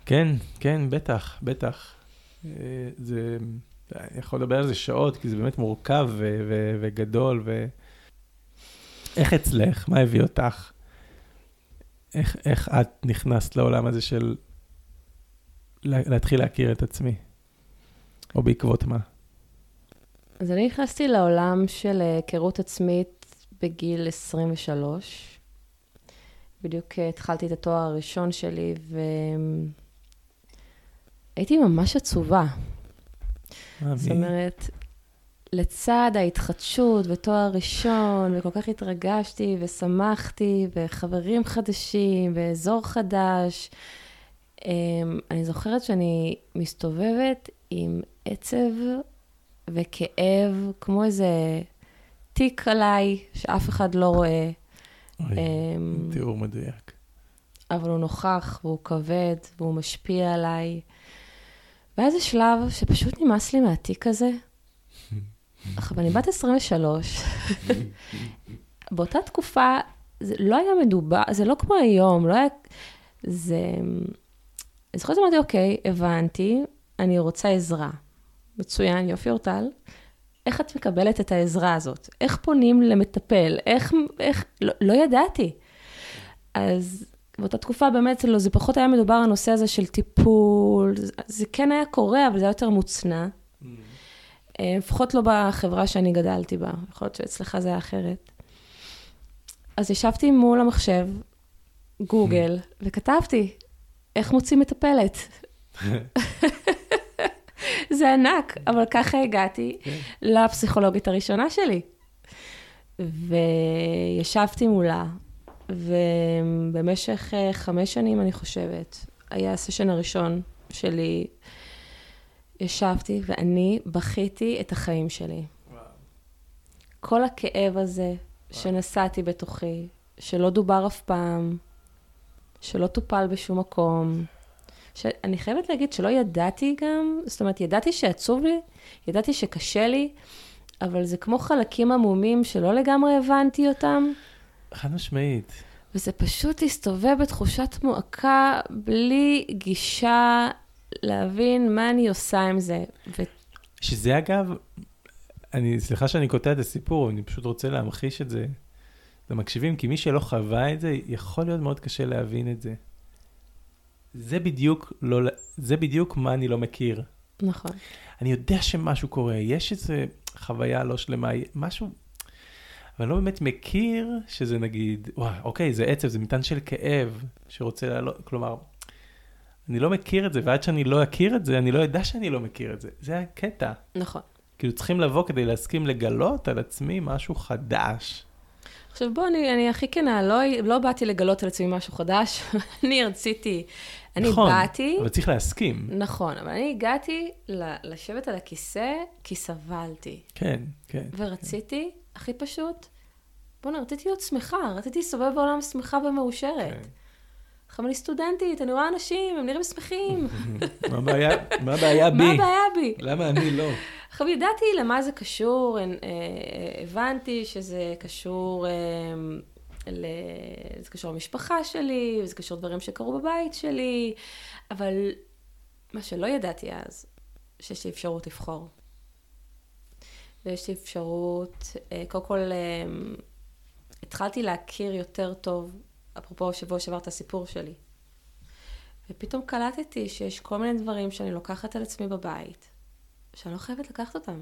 Speaker 1: כן, כן, בטח, בטח. אה, זה, אני יכול לדבר על זה שעות, כי זה באמת מורכב ו- ו- וגדול, ו... איך אצלך? מה הביא אותך? איך, איך את נכנסת לעולם הזה של להתחיל להכיר את עצמי? או בעקבות מה?
Speaker 2: אז אני נכנסתי לעולם של היכרות עצמית בגיל 23. בדיוק התחלתי את התואר הראשון שלי, ו... הייתי ממש עצובה. זאת אומרת, לצד ההתחדשות ותואר ראשון, וכל כך התרגשתי ושמחתי, וחברים חדשים, ואזור חדש, אמ, אני זוכרת שאני מסתובבת עם עצב וכאב, כמו איזה תיק עליי, שאף אחד לא רואה.
Speaker 1: אוי, אמ, תיאור מדויק.
Speaker 2: אבל הוא נוכח, והוא כבד, והוא משפיע עליי. והיה איזה שלב שפשוט נמאס לי מהתיק הזה. עכשיו, אני בת 23. [LAUGHS] באותה תקופה, זה לא היה מדובר, זה לא כמו היום, לא היה... זה... אני זוכרת שאמרתי, אוקיי, הבנתי, אני רוצה עזרה. מצוין, יופי אורטל. איך את מקבלת את העזרה הזאת? איך פונים למטפל? איך... איך... לא, לא ידעתי. אז באותה תקופה באמת, לא, זה פחות היה מדובר הנושא הזה של טיפול, זה, זה כן היה קורה, אבל זה היה יותר מוצנע. אה, לפחות לא בחברה שאני גדלתי בה, יכול להיות שאצלך זה היה אחרת. אז ישבתי מול המחשב, גוגל, וכתבתי, איך מוצאים מטפלת? [LAUGHS] זה ענק, אבל ככה הגעתי
Speaker 1: כן.
Speaker 2: לפסיכולוגית הראשונה שלי. וישבתי מולה, ובמשך אה, חמש שנים, אני חושבת, היה הסשן הראשון שלי, ישבתי ואני בכיתי את החיים שלי. כל הכאב הזה שנשאתי בתוכי, שלא דובר אף פעם, שלא טופל בשום מקום. שאני חייבת להגיד שלא ידעתי גם, זאת אומרת, ידעתי שעצוב לי, ידעתי שקשה לי, אבל זה כמו חלקים עמומים שלא לגמרי הבנתי אותם,
Speaker 1: חד משמעית.
Speaker 2: וזה פשוט להסתובב בתחושת מועקה, בלי גישה להבין מה אני עושה עם זה. ו...
Speaker 1: שזה אגב, אני, סליחה שאני קוטע את הסיפור, אני פשוט רוצה להמחיש את זה למקשיבים, כי מי שלא חווה את זה, יכול להיות מאוד קשה להבין את זה. זה בדיוק, לא, זה בדיוק מה אני לא מכיר.
Speaker 2: נכון.
Speaker 1: אני יודע שמשהו קורה, יש איזו חוויה לא שלמה, משהו, אבל לא באמת מכיר שזה נגיד, וואי, אוקיי, זה עצב, זה מטען של כאב שרוצה לעלות, כלומר, אני לא מכיר את זה, ועד שאני לא אכיר את זה, אני לא אדע שאני לא מכיר את זה. זה הקטע.
Speaker 2: נכון.
Speaker 1: כאילו צריכים לבוא כדי להסכים לגלות על עצמי משהו חדש.
Speaker 2: עכשיו בוא, אני, אני הכי כנה, לא, לא באתי לגלות על עצמי משהו חדש, [LAUGHS] אני רציתי, אני
Speaker 1: נכון,
Speaker 2: באתי,
Speaker 1: אבל צריך להסכים.
Speaker 2: נכון, אבל אני הגעתי ל- לשבת על הכיסא כי סבלתי,
Speaker 1: כן, כן.
Speaker 2: ורציתי, הכי פשוט, בוא'נה, רציתי להיות שמחה, רציתי להסתובב בעולם שמחה ומאושרת.
Speaker 1: כן.
Speaker 2: עכשיו אני סטודנטית, אני רואה אנשים, הם נראים שמחים, [LAUGHS]
Speaker 1: מה הבעיה- בי?
Speaker 2: מה הבעיה בי?
Speaker 1: למה אני לא?
Speaker 2: עכשיו, ידעתי למה זה קשור, אה, אה, הבנתי שזה קשור, אה, ל... זה קשור למשפחה שלי, וזה קשור לדברים שקרו בבית שלי, אבל מה שלא ידעתי אז, שיש לי אפשרות לבחור. ויש לי אפשרות, קודם כל, התחלתי להכיר יותר טוב, אפרופו שבוע שעבר את הסיפור שלי. ופתאום קלטתי שיש כל מיני דברים שאני לוקחת על עצמי בבית, שאני לא חייבת לקחת אותם.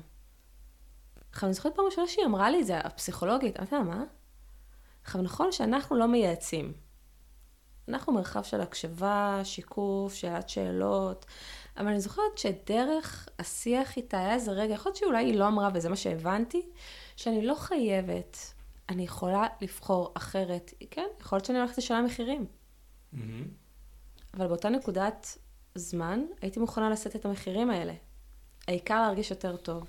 Speaker 2: עכשיו, אני זוכרת פעם ראשונה שהיא אמרה לי את זה, הפסיכולוגית, אמרתי לה, מה? עכשיו, נכון שאנחנו לא מייעצים. אנחנו מרחב של הקשבה, שיקוף, שאלת שאלות, אבל אני זוכרת שדרך השיח איתה היה איזה רגע, יכול להיות שאולי היא לא אמרה, וזה מה שהבנתי, שאני לא חייבת, אני יכולה לבחור אחרת. כן, יכול להיות שאני הולכת לשלם מחירים, אבל באותה נקודת זמן הייתי מוכנה לשאת את המחירים האלה. העיקר להרגיש יותר טוב.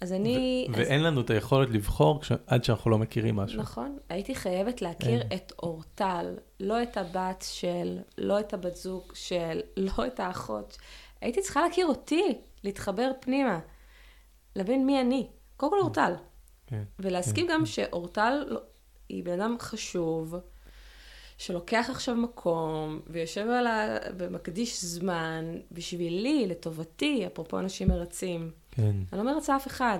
Speaker 2: אז אני... אז...
Speaker 1: ואין לנו את היכולת לבחור כש- עד שאנחנו לא מכירים משהו.
Speaker 2: נכון, הייתי חייבת להכיר
Speaker 1: אין.
Speaker 2: את אורטל, לא את הבת של, לא את הבת זוג של, [LAUGHS] לא את האחות. הייתי צריכה להכיר אותי, להתחבר פנימה, להבין מי אני. קודם כל אורטל.
Speaker 1: כן,
Speaker 2: ולהסכים
Speaker 1: כן,
Speaker 2: גם
Speaker 1: כן.
Speaker 2: שאורטל לא- היא בן אדם חשוב, שלוקח עכשיו מקום, ויושב על ה... ומקדיש זמן בשבילי, לטובתי, אפרופו אנשים מרצים.
Speaker 1: כן.
Speaker 2: אני לא מרצה אף אחד,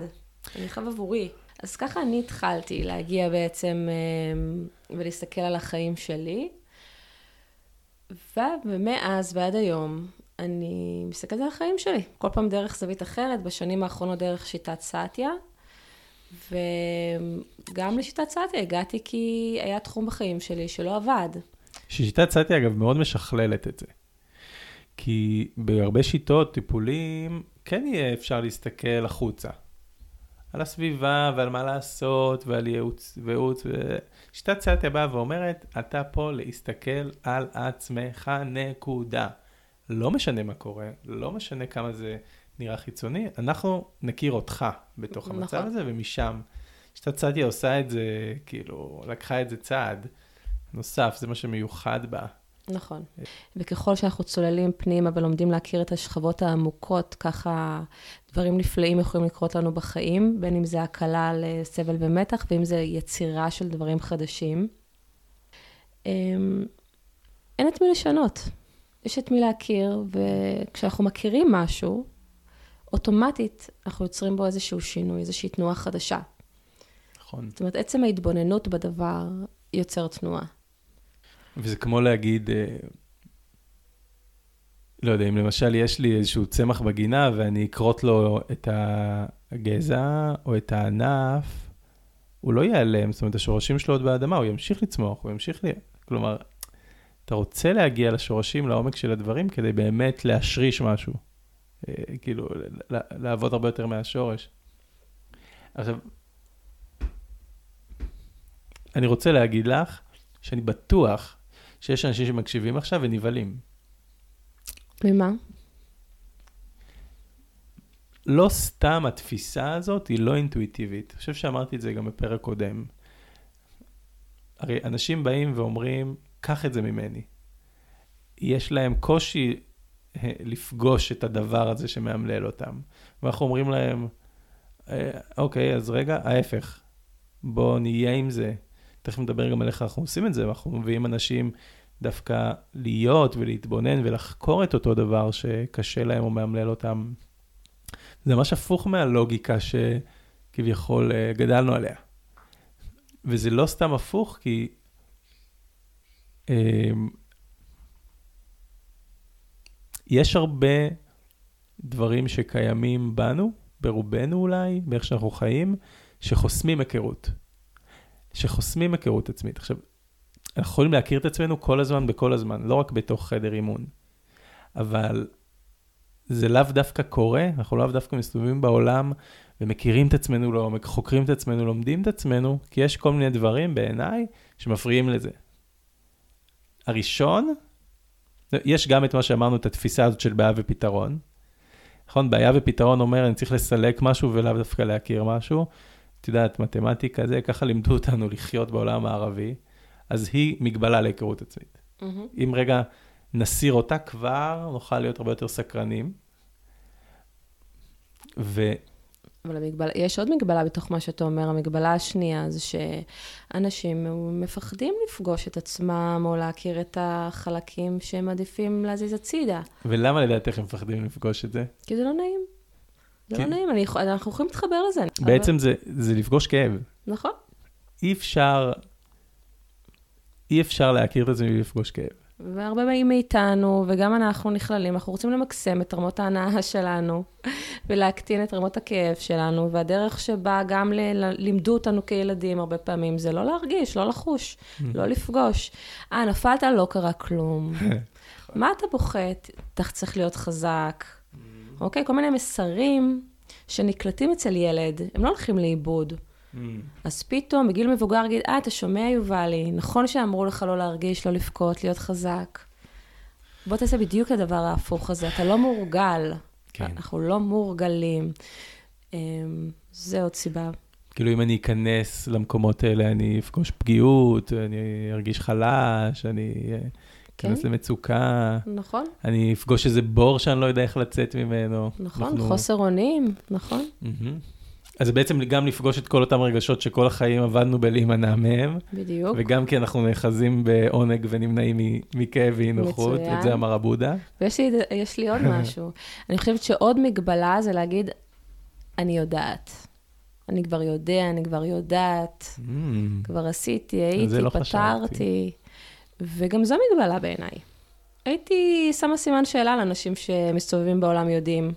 Speaker 2: אני חייב עבורי. אז ככה אני התחלתי להגיע בעצם אמ, ולהסתכל על החיים שלי. ומאז ועד היום אני מסתכלת על החיים שלי. כל פעם דרך זווית אחרת, בשנים האחרונות דרך שיטת סאטיה. וגם לשיטת סאטיה הגעתי כי היה תחום בחיים שלי שלא עבד.
Speaker 1: שיטת סאטי, אגב, מאוד משכללת את זה. כי בהרבה שיטות, טיפולים, כן יהיה אפשר להסתכל החוצה. על הסביבה ועל מה לעשות ועל ייעוץ וייעוץ. ו... שיטת סאטיה באה ואומרת, אתה פה להסתכל על עצמך, נקודה. לא משנה מה קורה, לא משנה כמה זה נראה חיצוני, אנחנו נכיר אותך בתוך המצב
Speaker 2: נכון.
Speaker 1: הזה, ומשם. סאטיה עושה את זה, כאילו, לקחה את זה צעד נוסף, זה מה שמיוחד בה.
Speaker 2: נכון. וככל שאנחנו צוללים פנימה ולומדים להכיר את השכבות העמוקות, ככה דברים נפלאים יכולים לקרות לנו בחיים, בין אם זה הקלה לסבל ומתח, ואם זה יצירה של דברים חדשים. אמ, אין את מי לשנות, יש את מי להכיר, וכשאנחנו מכירים משהו, אוטומטית אנחנו יוצרים בו איזשהו שינוי, איזושהי תנועה חדשה.
Speaker 1: נכון.
Speaker 2: זאת אומרת, עצם ההתבוננות בדבר יוצר תנועה.
Speaker 1: וזה כמו להגיד, אה, לא יודע, אם למשל יש לי איזשהו צמח בגינה ואני אכרות לו את הגזע או את הענף, הוא לא ייעלם, זאת אומרת, השורשים שלו עוד באדמה, הוא ימשיך לצמוח, הוא ימשיך ל... כלומר, אתה רוצה להגיע לשורשים, לעומק של הדברים, כדי באמת להשריש משהו. אה, כאילו, לעבוד הרבה יותר מהשורש. עכשיו, אני רוצה להגיד לך שאני בטוח שיש אנשים שמקשיבים עכשיו ונבהלים.
Speaker 2: ממה?
Speaker 1: לא סתם התפיסה הזאת היא לא אינטואיטיבית. אני חושב שאמרתי את זה גם בפרק קודם. הרי אנשים באים ואומרים, קח את זה ממני. יש להם קושי [LAUGHS] לפגוש את הדבר הזה שמאמלל אותם. ואנחנו אומרים להם, אה, אוקיי, אז רגע, ההפך. בואו נהיה עם זה. תכף נדבר גם על איך אנחנו עושים את זה, ואנחנו מביאים אנשים דווקא להיות ולהתבונן ולחקור את אותו דבר שקשה להם או מאמלל אותם. זה ממש הפוך מהלוגיקה שכביכול אה, גדלנו עליה. וזה לא סתם הפוך, כי אה, יש הרבה דברים שקיימים בנו, ברובנו אולי, באיך שאנחנו חיים, שחוסמים היכרות. שחוסמים היכרות עצמית. עכשיו, אנחנו יכולים להכיר את עצמנו כל הזמן, בכל הזמן, לא רק בתוך חדר אימון. אבל זה לאו דווקא קורה, אנחנו לאו דווקא מסתובבים בעולם ומכירים את עצמנו לעומק, חוקרים את עצמנו, לומדים את עצמנו, כי יש כל מיני דברים בעיניי שמפריעים לזה. הראשון, יש גם את מה שאמרנו, את התפיסה הזאת של בעיה ופתרון. נכון, בעיה ופתרון אומר, אני צריך לסלק משהו ולאו דווקא להכיר משהו. את יודעת, מתמטיקה זה, ככה לימדו אותנו [LAUGHS] לחיות בעולם הערבי, אז היא מגבלה להיכרות עצמית. Mm-hmm. אם רגע נסיר אותה, כבר נוכל להיות הרבה יותר סקרנים. ו...
Speaker 2: אבל המגבלה, יש עוד מגבלה בתוך מה שאתה אומר. המגבלה השנייה זה שאנשים מפחדים לפגוש את עצמם או להכיר את החלקים שהם עדיפים להזיז הצידה.
Speaker 1: ולמה לדעתך הם מפחדים לפגוש את זה?
Speaker 2: כי זה לא נעים. זה לא כן. נעים, אני, אנחנו יכולים להתחבר לזה.
Speaker 1: בעצם אבל... זה, זה לפגוש כאב.
Speaker 2: נכון.
Speaker 1: אי אפשר, אי אפשר להכיר את עצמי ולפגוש כאב.
Speaker 2: והרבה מאיתנו, וגם אנחנו נכללים, אנחנו רוצים למקסם את רמות ההנאה [LAUGHS] שלנו, ולהקטין את רמות הכאב שלנו, והדרך שבה גם ל- לימדו אותנו כילדים הרבה פעמים, זה לא להרגיש, לא לחוש, לא לפגוש. אה, נפלת, לא קרה כלום. [LAUGHS] מה אתה בוכה? אתה צריך להיות חזק. אוקיי? כל מיני מסרים שנקלטים אצל ילד, הם לא הולכים לאיבוד. Mm. אז פתאום, בגיל מבוגר, להגיד, אה, אתה שומע, יובלי, נכון שאמרו לך לא להרגיש, לא לבכות, להיות חזק. בוא תעשה בדיוק את הדבר ההפוך הזה, אתה לא מורגל. כן. אנחנו לא מורגלים. אמ, זה עוד סיבה.
Speaker 1: כאילו, אם אני אכנס למקומות האלה, אני אפגוש פגיעות, אני ארגיש חלש, אני... כן. אכנס למצוקה.
Speaker 2: נכון.
Speaker 1: אני אפגוש איזה בור שאני לא יודע איך לצאת ממנו.
Speaker 2: נכון, אנחנו... חוסר אונים, נכון.
Speaker 1: אז בעצם גם לפגוש את כל אותם רגשות שכל החיים עבדנו בלהימנע מהם.
Speaker 2: בדיוק.
Speaker 1: וגם כי אנחנו נאחזים בעונג ונמנעים מכאב ואי נוחות, את זה אמר הבודה.
Speaker 2: ויש לי, לי עוד משהו. [LAUGHS] אני חושבת שעוד מגבלה זה להגיד, אני יודעת. אני כבר יודע, אני כבר יודעת, mm. כבר עשיתי, הייתי, לא פתרתי. חשבתי. וגם זו מגבלה בעיניי. הייתי שמה סימן שאלה לאנשים שמסתובבים בעולם יודעים.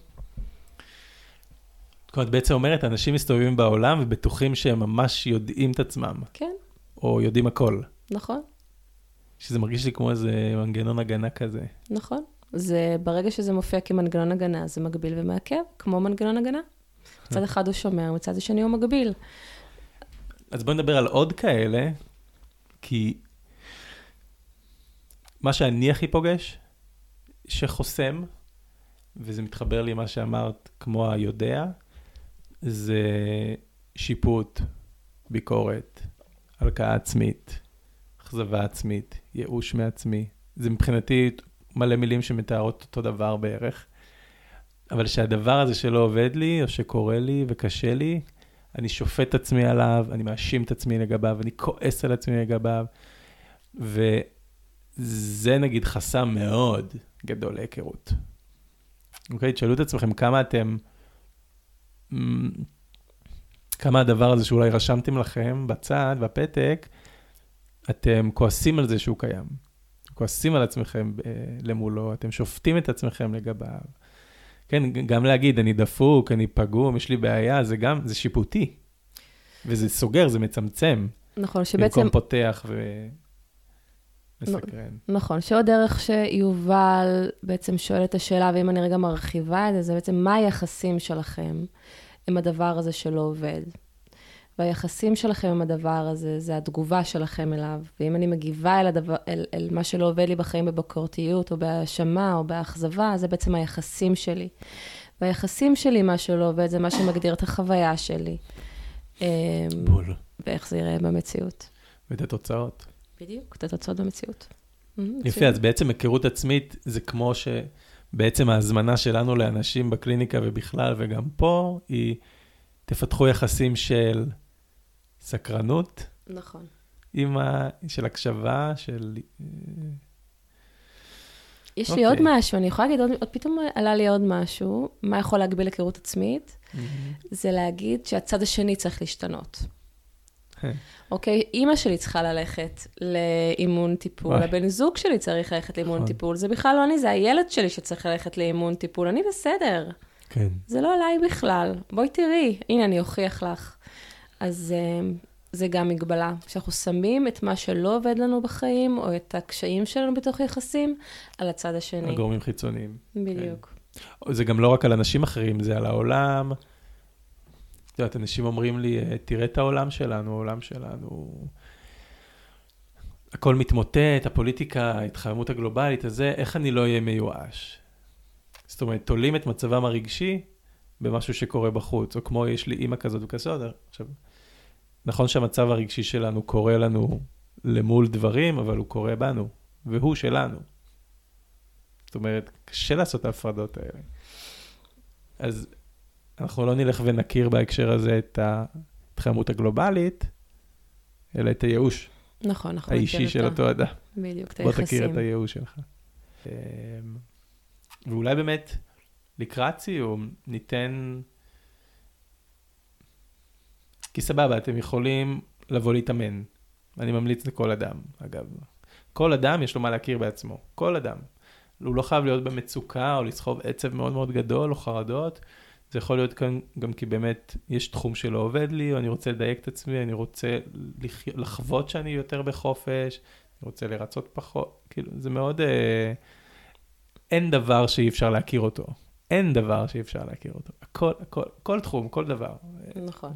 Speaker 1: זאת אומרת, בעצם אומרת, אנשים מסתובבים בעולם ובטוחים שהם ממש יודעים את עצמם.
Speaker 2: כן.
Speaker 1: או יודעים הכל.
Speaker 2: נכון.
Speaker 1: שזה מרגיש לי כמו איזה מנגנון הגנה כזה.
Speaker 2: נכון. זה, ברגע שזה מופיע כמנגנון הגנה, זה מגביל ומעכב, כמו מנגנון הגנה. מצד אחד הוא שומר, מצד השני הוא מגביל.
Speaker 1: אז בואי נדבר על עוד כאלה, כי מה שאני הכי פוגש, שחוסם, וזה מתחבר לי מה שאמרת, כמו היודע, זה שיפוט, ביקורת, הלקאה עצמית, אכזבה עצמית, ייאוש מעצמי. זה מבחינתי מלא מילים שמתארות אותו דבר בערך. אבל שהדבר הזה שלא עובד לי, או שקורה לי וקשה לי, אני שופט את עצמי עליו, אני מאשים את עצמי לגביו, אני כועס על עצמי לגביו, ו... זה נגיד חסם מאוד גדול להיכרות. אוקיי? תשאלו את עצמכם כמה אתם, כמה הדבר הזה שאולי רשמתם לכם בצד, בפתק, אתם כועסים על זה שהוא קיים. כועסים על עצמכם אה, למולו, אתם שופטים את עצמכם לגביו. כן, גם להגיד, אני דפוק, אני פגום, יש לי בעיה, זה גם, זה שיפוטי. וזה סוגר, זה מצמצם,
Speaker 2: נכון, שבעצם,
Speaker 1: במקום פותח ומסקרן.
Speaker 2: נכון, שעוד דרך שיובל בעצם שואל את השאלה, ואם אני רגע מרחיבה את זה, זה בעצם מה היחסים שלכם עם הדבר הזה שלא עובד. והיחסים שלכם עם הדבר הזה, זה התגובה שלכם אליו. ואם אני מגיבה אל, הדבר, אל, אל מה שלא עובד לי בחיים בבקורתיות, או בהאשמה, או באכזבה, זה בעצם היחסים שלי. והיחסים שלי, מה שלא עובד, זה מה שמגדיר את החוויה שלי. אמ,
Speaker 1: בול.
Speaker 2: ואיך זה ייראה במציאות.
Speaker 1: ואת התוצאות.
Speaker 2: בדיוק, את התוצאות במציאות. אמ,
Speaker 1: יפה, אז בעצם היכרות עצמית זה כמו שבעצם ההזמנה שלנו לאנשים בקליניקה ובכלל, וגם פה, היא תפתחו יחסים של סקרנות,
Speaker 2: נכון.
Speaker 1: עם ה... של הקשבה, של... אה,
Speaker 2: יש לי
Speaker 1: אוקיי.
Speaker 2: עוד משהו, אני יכולה להגיד עוד, עוד פתאום עלה לי עוד משהו, מה יכול להגביל היכרות עצמית? זה להגיד שהצד השני צריך להשתנות. אוקיי, אימא שלי צריכה ללכת לאימון טיפול. הבן זוג שלי צריך ללכת לאימון
Speaker 1: נכון.
Speaker 2: טיפול, זה בכלל לא אני, זה הילד שלי שצריך ללכת לאימון טיפול, אני בסדר,
Speaker 1: כן.
Speaker 2: זה לא עליי בכלל, בואי תראי, הנה אני אוכיח לך. אז אה, זה גם מגבלה, שאנחנו שמים את מה שלא עובד לנו בחיים, או את הקשיים שלנו בתוך יחסים, על הצד השני.
Speaker 1: הגורמים חיצוניים.
Speaker 2: בדיוק.
Speaker 1: זה גם לא רק על אנשים אחרים, זה על העולם. את יודעת, אנשים אומרים לי, "אה, תראה את העולם שלנו, העולם שלנו... הכל מתמוטט, הפוליטיקה, ההתחממות הגלובלית, הזה, איך אני לא אהיה מיואש? זאת אומרת, תולים את מצבם הרגשי במשהו שקורה בחוץ, או כמו יש לי אימא כזאת וכזאת. עכשיו, נכון שהמצב הרגשי שלנו קורה לנו למול דברים, אבל הוא קורה בנו, והוא שלנו. זאת אומרת, קשה לעשות את ההפרדות האלה. אז אנחנו לא נלך ונכיר בהקשר הזה את ההתחממות הגלובלית, אלא את הייאוש
Speaker 2: נכון, אנחנו
Speaker 1: האישי של
Speaker 2: את ה-
Speaker 1: אותו אדם.
Speaker 2: בדיוק, את
Speaker 1: בוא תכיר
Speaker 2: היחסים.
Speaker 1: את הייאוש שלך. אמ, ואולי באמת, לקראת סיום, ניתן... כי סבבה, אתם יכולים לבוא להתאמן. אני ממליץ לכל אדם, אגב. כל אדם יש לו מה להכיר בעצמו. כל אדם. הוא לא חייב להיות במצוקה או לסחוב עצב מאוד מאוד גדול או חרדות. זה יכול להיות כאן גם כי באמת יש תחום שלא עובד לי, או אני רוצה לדייק את עצמי, אני רוצה. לחוות שאני יותר בחופש, אני רוצה לרצות פחות, כאילו, זה מאוד... אה... אין דבר שאי אפשר להכיר אותו. אין דבר שאי אפשר להכיר אותו. הכל, הכל, כל תחום, כל דבר.
Speaker 2: נכון.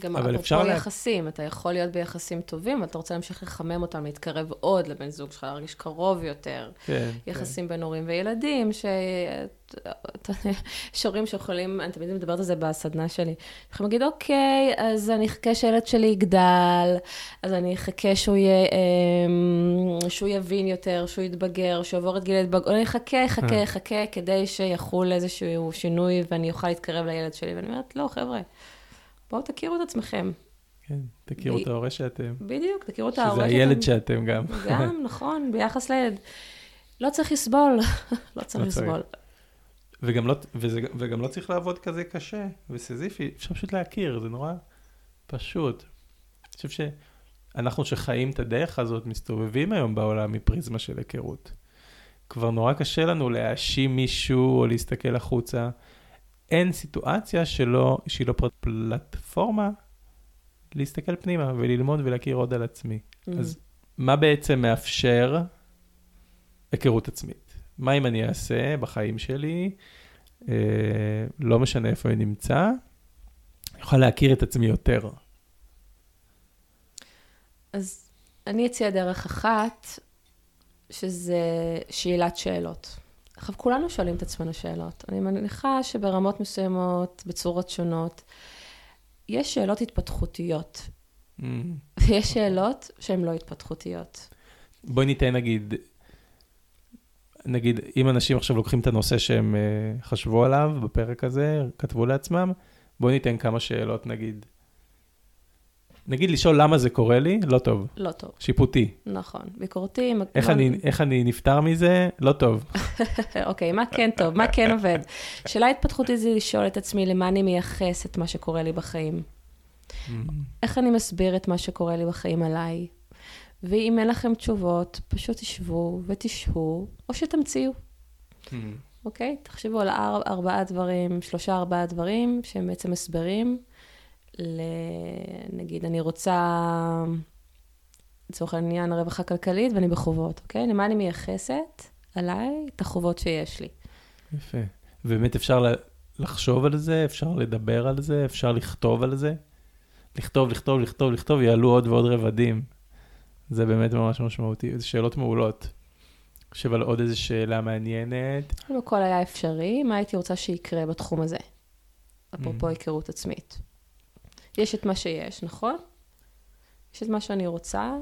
Speaker 2: גם
Speaker 1: אבל
Speaker 2: אפרופו
Speaker 1: אפשר לה-
Speaker 2: יחסים, אתה יכול להיות ביחסים טובים, אבל אתה רוצה להמשיך לחמם אותם, להתקרב עוד לבן זוג שלך, להרגיש קרוב יותר.
Speaker 1: כן,
Speaker 2: יחסים בין הורים וילדים, ש... יש [LAUGHS] הורים שיכולים, אני תמיד מדברת על זה בסדנה שלי, יכולים להגיד, אוקיי, אז אני אחכה שהילד שלי יגדל, אז אני אחכה שהוא, יהיה, אמ, שהוא יבין יותר, שהוא יתבגר, שהוא יעבור את גיל ההתבגרות, אני אחכה, אחכה,
Speaker 1: אה.
Speaker 2: אחכה, כדי שיחול איזשהו שינוי ואני אוכל להתקרב לילד שלי. ואני אומרת, לא, חבר'ה, בואו תכירו את עצמכם.
Speaker 1: כן, תכירו
Speaker 2: ב-
Speaker 1: את ההורה שאתם.
Speaker 2: בדיוק, תכירו את
Speaker 1: שזה
Speaker 2: ההורה
Speaker 1: הילד
Speaker 2: שאתם-
Speaker 1: שאתם גם.
Speaker 2: גם, [LAUGHS] נכון, ביחס לילד. לא צריך לסבול, [LAUGHS] לא
Speaker 1: לא צריך.
Speaker 2: לסבול.
Speaker 1: וגם לא, וזה, וגם לא צריך לעבוד כזה קשה וסיזיפי, אפשר פשוט להכיר, זה נורא פשוט. אני חושב שאנחנו שחיים את הדרך הזאת מסתובבים היום בעולם מפריזמה של היכרות. כבר נורא קשה לנו להאשים מישהו או להסתכל החוצה. אין סיטואציה שלא, שהיא לא פלטפורמה להסתכל פנימה וללמוד ולהכיר עוד על עצמי. אז מה בעצם מאפשר היכרות עצמית? מה אם אני אעשה בחיים שלי, אה, לא משנה איפה אני נמצא, אני אוכל להכיר את עצמי יותר.
Speaker 2: אז אני אציע דרך אחת, שזה שאלת שאלות. עכשיו, כולנו שואלים את עצמנו שאלות. אני מניחה שברמות מסוימות, בצורות שונות, יש שאלות התפתחותיות,
Speaker 1: Mm.
Speaker 2: ויש שאלות שהן לא התפתחותיות.
Speaker 1: בואי ניתן נגיד, נגיד, אם אנשים עכשיו לוקחים את הנושא שהם אה, חשבו עליו בפרק הזה, כתבו לעצמם, בואי ניתן כמה שאלות נגיד. נגיד לשאול למה זה קורה לי, לא טוב.
Speaker 2: לא טוב,
Speaker 1: שיפוטי.
Speaker 2: נכון. ביקורתי...
Speaker 1: איך אני, איך אני נפטר מזה, לא טוב. [LAUGHS]
Speaker 2: אוקיי, מה כן טוב, מה כן עובד? שאלה התפתחותית זה לשאול את עצמי למה אני מייחס את מה שקורה לי בחיים.
Speaker 1: Mm.
Speaker 2: איך אני מסביר את מה שקורה לי בחיים עליי? ואם אין לכם תשובות, פשוט תשבו ותשהו, או שתמציאו.
Speaker 1: Mm.
Speaker 2: אוקיי? תחשבו על אר, ארבעה דברים, שלושה ארבעה דברים שהם בעצם הסברים. ל... נגיד, אני רוצה, לצורך העניין, הרווחה כלכלית ואני בחובות, אוקיי? למה אני מייחסת עליי את החובות שיש לי.
Speaker 1: יפה. ובאמת אפשר לחשוב על זה, אפשר לדבר על זה, אפשר לכתוב על זה. לכתוב, לכתוב, לכתוב, לכתוב, יעלו עוד ועוד רבדים. זה באמת ממש משמעותי, זה שאלות מעולות. חושב על עוד איזו שאלה מעניינת.
Speaker 2: אם הכל היה אפשרי, מה הייתי רוצה שיקרה בתחום הזה? אפרופו mm. היכרות עצמית. יש את מה שיש, נכון? יש את מה שאני רוצה.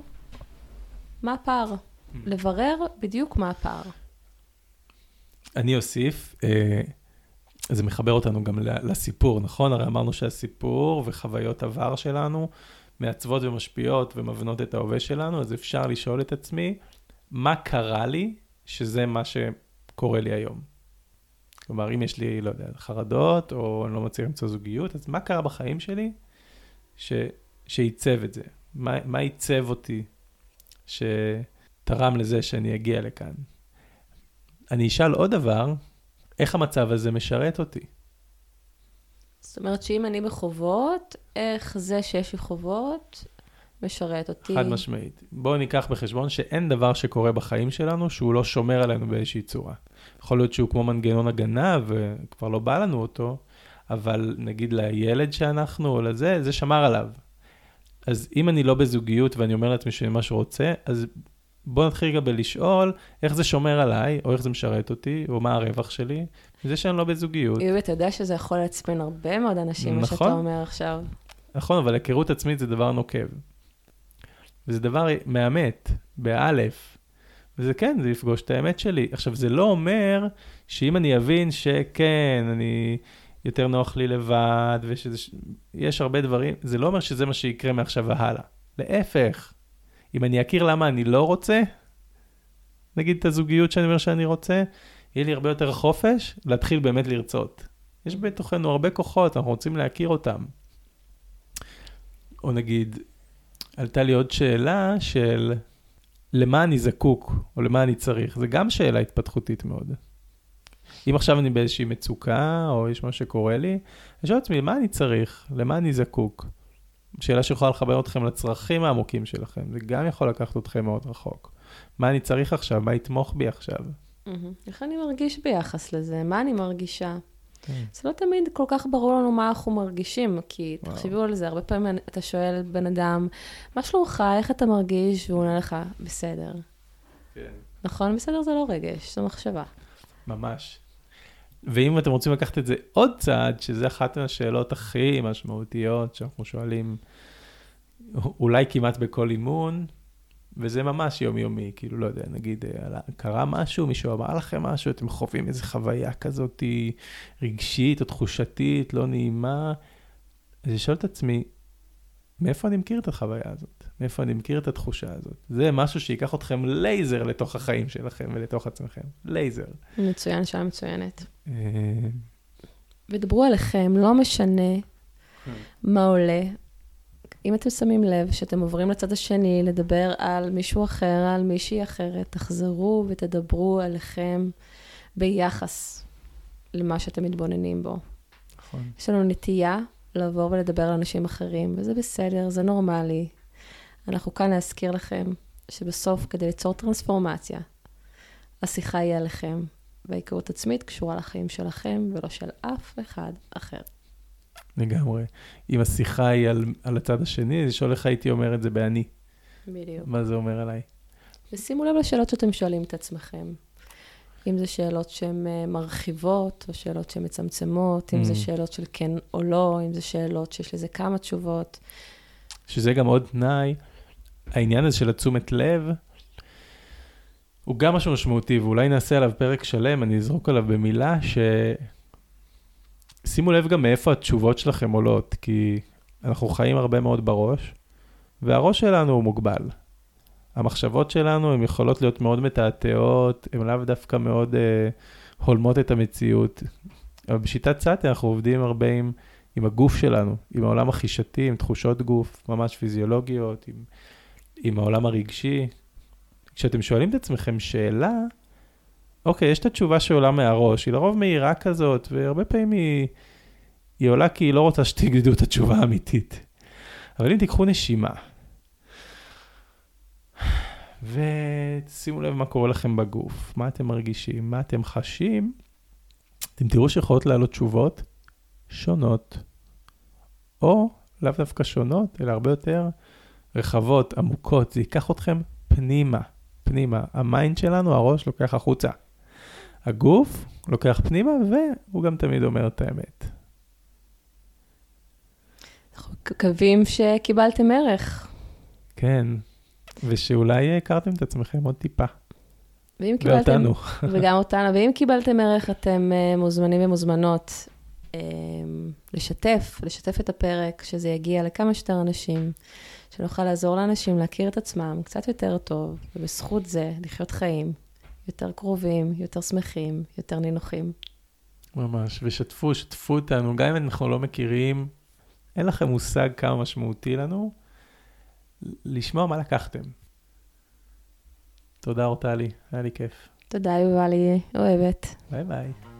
Speaker 2: מה הפער? Mm. לברר בדיוק מה הפער.
Speaker 1: אני אוסיף, אה, זה מחבר אותנו גם לסיפור, נכון? הרי אמרנו שהסיפור וחוויות עבר שלנו מעצבות ומשפיעות ומבנות את ההווה שלנו, אז אפשר לשאול את עצמי, מה קרה לי שזה מה שקורה לי היום? כלומר, אם יש לי, לא יודע, חרדות, או אני לא מצליח למצוא זוגיות, אז מה קרה בחיים שלי ש... שעיצב את זה? מה, מה עיצב אותי שתרם לזה שאני אגיע לכאן? אני אשאל עוד דבר, איך המצב הזה משרת אותי?
Speaker 2: זאת אומרת שאם אני בחובות, איך זה שיש לי חובות משרת אותי?
Speaker 1: חד משמעית. בואו ניקח בחשבון שאין דבר שקורה בחיים שלנו שהוא לא שומר עלינו באיזושהי צורה. יכול להיות שהוא כמו מנגנון הגנה וכבר לא בא לנו אותו, אבל נגיד לילד שאנחנו או לזה, זה שמר עליו. אז אם אני לא בזוגיות ואני אומר לעצמי שאני משהו רוצה, אז בוא נתחיל רגע בלשאול איך זה שומר עליי, או איך זה משרת אותי, או מה הרווח שלי, מזה שאני לא בזוגיות.
Speaker 2: איוב, אתה יודע שזה יכול לעצבן הרבה מאוד אנשים, נכון, מה שאתה אומר עכשיו.
Speaker 1: נכון, אבל היכרות עצמית זה דבר נוקב. וזה דבר מאמת, באלף. וזה כן, זה יפגוש את האמת שלי. עכשיו, זה לא אומר שאם אני אבין שכן, אני, יותר נוח לי לבד, ויש הרבה דברים, זה לא אומר שזה מה שיקרה מעכשיו והלאה. להפך, אם אני אכיר למה אני לא רוצה, נגיד את הזוגיות שאני אומר שאני רוצה, יהיה לי הרבה יותר חופש להתחיל באמת לרצות. יש בתוכנו הרבה כוחות, אנחנו רוצים להכיר אותם. או נגיד, עלתה לי עוד שאלה של למה אני זקוק, או למה אני צריך. זה גם שאלה התפתחותית מאוד. אם עכשיו אני באיזושהי מצוקה, או יש משהו שקורה לי, אני שואל את עצמי, למה אני צריך? למה אני זקוק? שאלה שיכולה לחבר אתכם לצרכים העמוקים שלכם, זה גם יכול לקחת אתכם מאוד רחוק. מה אני צריך עכשיו? מה יתמוך בי עכשיו?
Speaker 2: איך אני מרגיש ביחס לזה? מה אני מרגישה? כן. זה לא תמיד כל כך ברור לנו מה אנחנו מרגישים, כי תחשבו על זה, הרבה פעמים אתה שואל בן אדם, מה שלומך, איך אתה מרגיש? והוא עונה לך, בסדר. כן. נכון? בסדר זה לא רגש, זו מחשבה.
Speaker 1: ממש. ואם אתם רוצים לקחת את זה עוד צעד, שזה אחת מהשאלות הכי משמעותיות שאנחנו שואלים, אולי כמעט בכל אימון, וזה ממש יומיומי, כאילו, לא יודע, נגיד, קרה משהו, מישהו אמר לכם משהו, אתם חווים איזו חוויה כזאת רגשית או תחושתית, לא נעימה, אז לשאול את עצמי, מאיפה אני מכיר את החוויה הזאת? מאיפה אני מכיר את התחושה הזאת? זה משהו שייקח אתכם לייזר לתוך החיים שלכם ולתוך עצמכם. לייזר.
Speaker 2: מצוין, שעה מצוינת. אה, ודברו עליכם, לא משנה מה עולה. אם אתם שמים לב שאתם עוברים לצד השני לדבר על מישהו אחר, על מישהי אחרת, תחזרו ותדברו עליכם ביחס למה שאתם מתבוננים בו. נכון. יש לנו נטייה לבוא ולדבר על אנשים אחרים, וזה בסדר, זה נורמלי. אנחנו כאן להזכיר לכם שבסוף, כדי ליצור טרנספורמציה, השיחה היא עליכם, וההיכרות עצמית קשורה לחיים שלכם ולא של אף אחד אחר.
Speaker 1: לגמרי. אם השיחה היא על, על הצד השני, אז לשאול איך הייתי אומר את זה באני.
Speaker 2: בדיוק.
Speaker 1: מה זה אומר עליי?
Speaker 2: ושימו לב לשאלות שאתם שואלים את עצמכם. אם זה שאלות שהן אה, מרחיבות, או שאלות שהן מצמצמות, אם mm. זה שאלות של כן או לא, אם זה שאלות שיש לזה כמה תשובות.
Speaker 1: שזה גם עוד תנאי, העניין הזה של התשומת לב, הוא גם משהו משמעותי, ואולי נעשה עליו פרק שלם, אני אזרוק עליו במילה, ש... שימו לב גם מאיפה התשובות שלכם עולות, כי אנחנו חיים הרבה מאוד בראש, והראש שלנו הוא מוגבל. המחשבות שלנו הן יכולות להיות מאוד מתעתעות, הן לאו דווקא מאוד uh, הולמות את המציאות. אבל בשיטת סאטי אנחנו עובדים הרבה עם, עם הגוף שלנו, עם העולם החישתי, עם תחושות גוף ממש פיזיולוגיות, עם, עם העולם הרגשי. כשאתם שואלים את עצמכם שאלה, אוקיי, יש את התשובה שעולה מהראש, היא לרוב מהירה כזאת, והרבה פעמים היא, היא עולה כי היא לא רוצה שתגידו את התשובה האמיתית. אבל אם תיקחו נשימה, ושימו לב מה קורה לכם בגוף, מה אתם מרגישים, מה אתם חשים, אתם תראו שיכולות לעלות תשובות שונות, או לאו דווקא שונות, אלא הרבה יותר רחבות, עמוקות, זה ייקח אתכם פנימה, פנימה. ה mind שלנו, הראש לוקח החוצה. הגוף לוקח פנימה, והוא גם תמיד אומר את האמת.
Speaker 2: אנחנו מקווים שקיבלתם ערך.
Speaker 1: כן, ושאולי הכרתם את עצמכם עוד טיפה.
Speaker 2: ואם קיבלתם...
Speaker 1: ואותנו. [LAUGHS]
Speaker 2: וגם אותנו. ואם קיבלתם ערך, אתם אה, מוזמנים ומוזמנות אה, לשתף, לשתף את הפרק, שזה יגיע לכמה שיותר אנשים, שנוכל לעזור לאנשים להכיר את עצמם קצת יותר טוב, ובזכות זה לחיות חיים יותר קרובים, יותר שמחים, יותר נינוחים.
Speaker 1: ממש, ושתפו, שתפו אותנו, גם אם אנחנו לא מכירים, אין לכם מושג כמה משמעותי לנו, לשמוע מה לקחתם. תודה אורטלי, היה לי כיף.
Speaker 2: תודה, יובלי, אוהבת.
Speaker 1: ביי ביי.